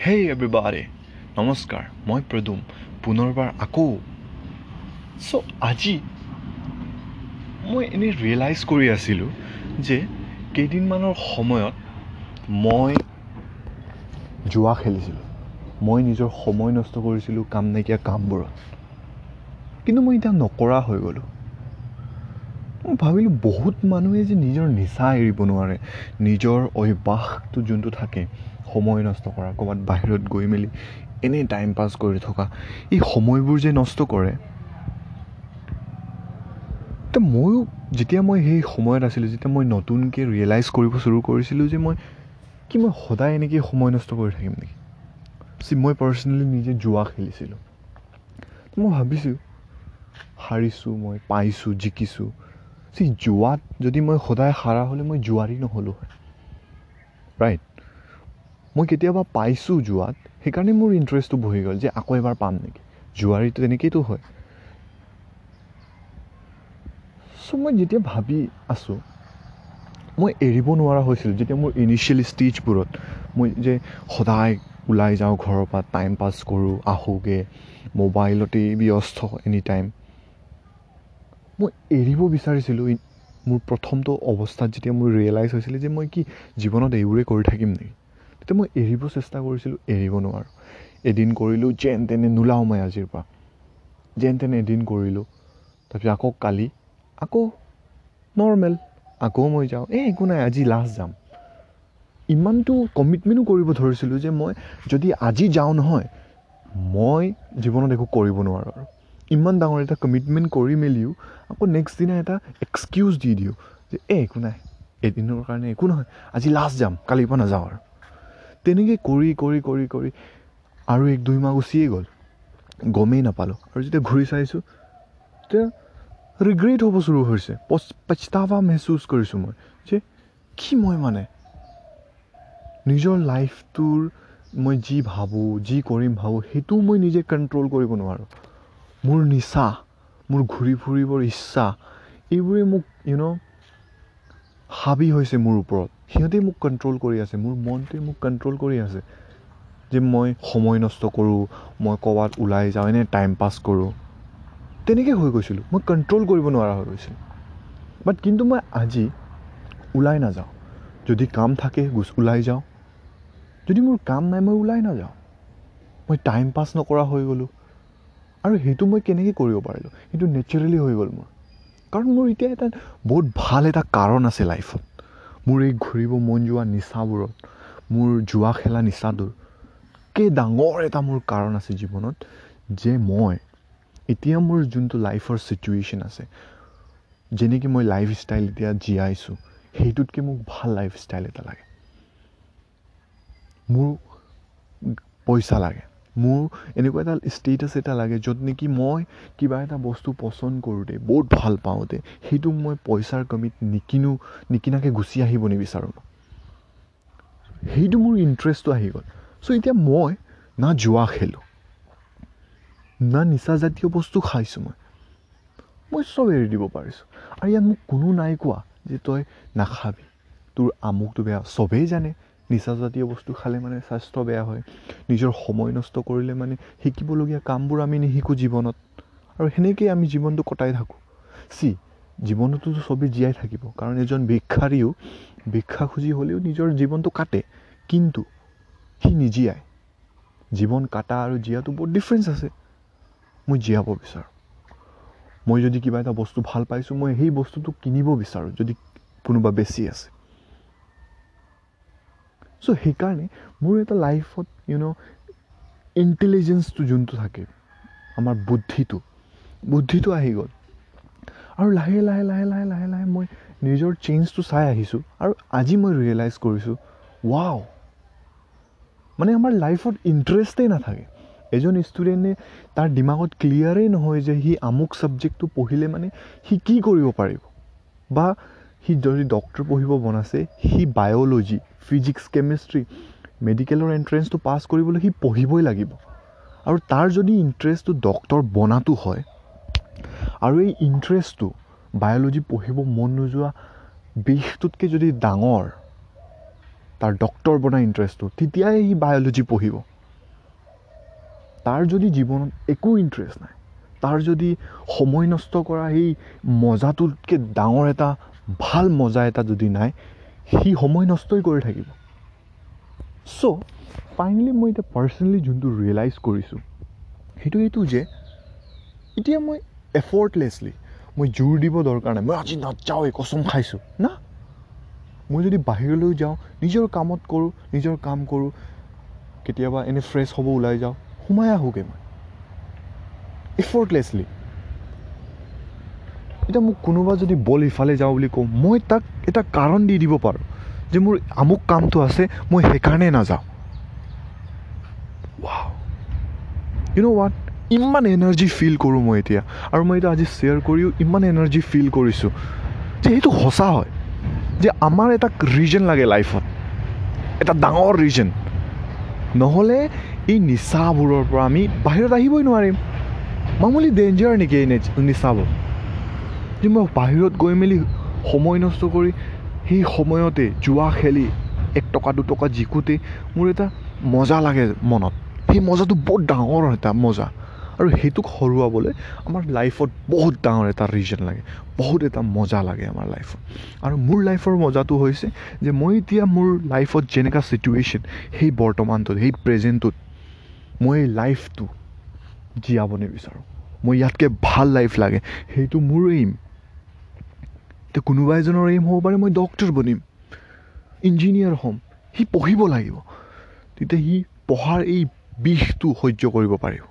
হেই এভ্ৰিবাৰে নমস্কাৰ মই প্ৰদুম। পুনৰবাৰ আকৌ। চ' আজি মই এনেই ৰিয়েলাইজ কৰি আছিলোঁ যে কেইদিনমানৰ সময়ত মই জুৱা খেলিছিলোঁ। মই নিজৰ সময় নষ্ট কৰিছিলোঁ কাম নাইকিয়া কামবোৰত। কিন্তু মই এতিয়া নকৰা হৈ গ'লোঁ। মই ভাবিলোঁ বহুত মানুহে যে নিজৰ নিচা এৰিব নোৱাৰে নিজৰ অভ্যাসটো যোনটো থাকে সময় নষ্ট কৰা ক'ৰবাত বাহিৰত গৈ মেলি এনেই টাইম পাছ কৰি থকা এই সময়বোৰ যে নষ্ট কৰে। তো ময়ো যেতিয়া মই সেই সময়ত আছিলোঁ যেতিয়া মই নতুনকৈ ৰিয়েলাইজ কৰিব চুৰু কৰিছিলোঁ যে মই কি মই সদায় এনেকৈ সময় নষ্ট কৰি থাকিম নেকি? চি মই পাৰ্চনেলি নিজে জুৱা খেলিছিলোঁ। মই ভাবিছোঁ হাৰিছোঁ মই পাইছোঁ জিকিছোঁ। চি জোৱাত যদি মই সদায় হাৰা হ'লে মই জোৱাৰী নহ'লোঁ হয়। ৰাইট মই কেতিয়াবা পাইছোঁ জোৱাত সেইকাৰণে মোৰ ইণ্টাৰেষ্টটো বহি গ'ল যে আকৌ এবাৰ পাম নেকি। জোৱাৰীটো তেনেকৈতো হয়। চ' মই যেতিয়া ভাবি আছোঁ মই এৰিব নোৱাৰা হৈছিলোঁ। যেতিয়া মোৰ ইনিচিয়েল ষ্টেজবোৰত মই যে সদায় ওলাই যাওঁ ঘৰৰ পৰা টাইম পাছ কৰোঁ আহোঁগৈ মোবাইলতেই ব্যস্ত এনি টাইম মই এৰিব বিচাৰিছিলোঁ মোৰ প্ৰথমটো অৱস্থাত যেতিয়া মোৰ ৰিয়েলাইজ হৈছিলে যে মই কি জীৱনত এইবোৰেই কৰি থাকিম নেকি? তেতিয়া মই এৰিব চেষ্টা কৰিছিলোঁ এৰিব নোৱাৰোঁ। এদিন কৰিলোঁ যেন তেনে নোলাওঁ মই আজিৰ পৰা। যেন তেনে এদিন কৰিলোঁ। তাৰপিছত আকৌ কালি আকৌ নৰ্মেল আকৌ মই যাওঁ। এই একো নাই আজি লাষ্ট যাম। ইমানটো কমিটমেণ্টো কৰিব ধৰিছিলোঁ যে মই যদি আজি যাওঁ নহয় মই জীৱনত একো কৰিব নোৱাৰোঁ আৰু। ইমান ডাঙৰ এটা কমিটমেণ্ট কৰি মেলিও আকৌ নেক্সট দিনা এটা এক্সকিউজ দি দিওঁ যে এই একো নাই এদিনৰ কাৰণে একো নহয় আজি লাষ্ট যাম কালিৰ পৰা নাযাওঁ আৰু তেনেকৈ কৰি কৰি কৰি কৰি আৰু এক দুই মাহ গুচিয়ে গ'ল গমেই নাপালোঁ আৰু যেতিয়া ঘূৰি চাইছোঁ তেতিয়া ৰিগ্ৰেট হ'ব চুৰু হৈছে পস্তাৱা মেহচুচ কৰিছোঁ মই যে কি মই মানে নিজৰ লাইফটোৰ মই যি ভাবোঁ যি কৰিম ভাবোঁ সেইটোও মই নিজে কণ্ট্ৰল কৰিব নোৱাৰোঁ মোৰ নিচা মোৰ ঘূৰি ফুৰিবৰ ইচ্ছা এইবোৰে মোক ইউ ন' হাবি হৈছে মোৰ ওপৰত। সিহঁতেই মোক কণ্ট্ৰল কৰি আছে মোৰ মনটোৱে মোক কণ্ট্ৰল কৰি আছে যে মই সময় নষ্ট কৰোঁ মই ক'ৰবাত ওলাই যাওঁ এনেই টাইম পাছ কৰোঁ। তেনেকৈ হৈ গৈছিলোঁ মই কণ্ট্ৰল কৰিব নোৱাৰা হৈ গৈছিলোঁ। বাট কিন্তু মই আজি ওলাই নাযাওঁ। যদি কাম থাকে ওলাই যাওঁ। যদি মোৰ কাম নাই মই ওলাই নাযাওঁ। মই টাইম পাছ নকৰা হৈ গ'লোঁ। আৰু সেইটো মই কেনেকৈ কৰিব পাৰিলোঁ? সেইটো নেচাৰেলি হৈ গ'ল মোৰ। কাৰণ মোৰ এতিয়া এটা বহুত ভাল এটা কাৰণ আছে লাইফত মোৰ এই ঘূৰিব মন যোৱা নিচাবোৰত মোৰ জোৱা খেলা নিচাটোৰ কে ডাঙৰ এটা মোৰ কাৰণ আছে জীৱনত যে মই এতিয়া মোৰ যোনটো লাইফৰ চিটুৱেশ্যন আছে যেনেকৈ মই লাইফ ষ্টাইল এতিয়া জীয়াইছোঁ সেইটোতকৈ মোক ভাল লাইফ ষ্টাইল এটা লাগে। মোৰ পইচা লাগে। মোৰ এনেকুৱা এটা ষ্টেটাছ এটা লাগে য'ত নেকি মই কিবা এটা বস্তু পচন্দ কৰোঁতে বহুত ভাল পাওঁতে সেইটো মই পইচাৰ কমিত নিকিনো নিকিনাকৈ গুচি আহিব নিবিচাৰোঁ। সেইটো মোৰ ইণ্টাৰেষ্টটো আহি গ'ল। চ' এতিয়া মই না জোৱা খেলোঁ না নিচাজাতীয় বস্তু খাইছোঁ মই। মই চব এৰি দিব পাৰিছোঁ। আৰু ইয়াত মোক কোনো নাই কোৱা যে তই নাখাবি। তোৰ আমুকটো বেয়া চবেই জানে। নিচাজাতীয় বস্তু খালে মানে স্বাস্থ্য বেয়া হয়। নিজৰ সময় নষ্ট কৰিলে মানে শিকিবলগীয়া কামবোৰ আমি নিশিকোঁ জীৱনত। আৰু সেনেকৈয়ে আমি জীৱনটো কটাই থাকোঁ। চি জীৱনটোতো চবেই জীয়াই থাকিব। কাৰণ এজন ভিক্ষাৰীও ভিক্ষা খুজি হ'লেও নিজৰ জীৱনটো কাটে। কিন্তু সি নিজীয়াই। জীৱন কাটা আৰু জীয়াটো বহুত ডিফাৰেঞ্চ আছে। মই জীয়াব বিচাৰোঁ। মই যদি কিবা এটা বস্তু ভাল পাইছোঁ মই সেই বস্তুটো কিনিব বিচাৰোঁ। যদি কোনোবা বেছি আছে। চ' সেইকাৰণে মোৰ এটা লাইফত ইউ ন' ইণ্টেলিজেঞ্চটো যোনটো থাকে আমাৰ বুদ্ধিটো বুদ্ধিটো আহি গ'ল আৰু লাহে লাহে লাহে লাহে লাহে লাহে মই নিজৰ চেঞ্জটো চাই আহিছোঁ আৰু আজি মই ৰিয়েলাইজ কৰিছোঁ ৱাও মানে আমাৰ লাইফত ইণ্টাৰেষ্টেই নাথাকে এজন ষ্টুডেণ্টে তাৰ দিমাগত ক্লিয়াৰেই নহয় যে সি আমুক ছাবজেক্টটো পঢ়িলে মানে সি কি কৰিব পাৰিব বা সি যদি ডক্টৰ পঢ়িব মন আছে সি বায়'লজি ফিজিক্স কেমেষ্ট্ৰি মেডিকেলৰ এণ্ট্ৰেঞ্চটো পাছ কৰিবলৈ সি পঢ়িবই লাগিব। আৰু তাৰ যদি ইণ্টাৰেষ্টটো ডক্টৰ বনাটো হয় আৰু এই ইণ্টাৰেষ্টটো বায়'লজি পঢ়িব মন নোযোৱা বিষটোতকৈ যদি ডাঙৰ তাৰ ডক্তৰ বনাই ইণ্টাৰেষ্টটো তেতিয়াই সি বায়'লজি পঢ়িব। তাৰ যদি জীৱনত একো ইণ্টাৰেষ্ট নাই তাৰ যদি সময় নষ্ট কৰা সেই মজাটোতকৈ ডাঙৰ এটা ভাল মজা এটা যদি নাই সি সময় নষ্টই কৰি থাকিব। চ' ফাইনেলি মই এতিয়া পাৰ্চনেলি যোনটো ৰিয়েলাইজ কৰিছোঁ সেইটো এইটো যে এতিয়া মই এফৰ্টলেছলি মই জোৰ দিব দৰকাৰ নাই। মই আজি নাযাওঁৱেই কচম খাইছোঁ। না। মই যদি বাহিৰলৈ যাওঁ নিজৰ কামত কৰোঁ নিজৰ কাম কৰোঁ কেতিয়াবা এনেই ফ্ৰেছ হ'ব ওলাই যাওঁ সোমাই আহোঁগৈ মই। এফৰ্টলেছলি এতিয়া মোক কোনোবা যদি বল ইফালে যাওঁ বুলি কওঁ মই তাক এটা কাৰণ দি দিব পাৰোঁ যে মোৰ আমুক কামটো আছে মই সেইকাৰণে নাযাওঁ। ৱাও ইউ ন' ৱাট ইমান এনাৰ্জি ফিল কৰোঁ মই এতিয়া। আৰু মই এতিয়া আজি শ্বেয়াৰ কৰিও ইমান এনাৰ্জি ফিল কৰিছোঁ যে সেইটো সঁচা হয় যে আমাৰ এটা ৰিজন লাগে লাইফত এটা ডাঙৰ ৰিজন নহ'লে এই নিচাবোৰৰ পৰা আমি বাহিৰত আহিবই নোৱাৰিম। মামুলি ডেঞ্জাৰ নেকি এই নিচাবোৰ? যে মই বাহিৰত গৈ মেলি সময় নষ্ট কৰি সেই সময়তে জুৱা খেলি এক টকা দুটকা জিকোতে মোৰ এটা মজা লাগে মনত। সেই মজাটো বহুত ডাঙৰ এটা মজা। আৰু সেইটোক হৰুৱাবলৈ আমাৰ লাইফত বহুত ডাঙৰ এটা ৰিজন লাগে। বহুত এটা মজা লাগে আমাৰ লাইফত। আৰু মোৰ লাইফৰ মজাটো হৈছে যে মই এতিয়া মোৰ লাইফত যেনেকুৱা চিটুৱেশ্যন সেই বৰ্তমানটোত সেই প্ৰেজেণ্টটোত মই লাইফটো জীয়াব নিবিচাৰোঁ। মই ইয়াতকৈ ভাল লাইফ লাগে। সেইটো মোৰ এইম এতিয়া কোনোবা এজনৰ এইম হ'ব পাৰে মই ডক্টৰ বনিম। ইঞ্জিনিয়াৰ হ'ম। সি পঢ়িব লাগিব। তেতিয়া সি পঢ়াৰ এই বিষটো সহ্য কৰিব পাৰিব।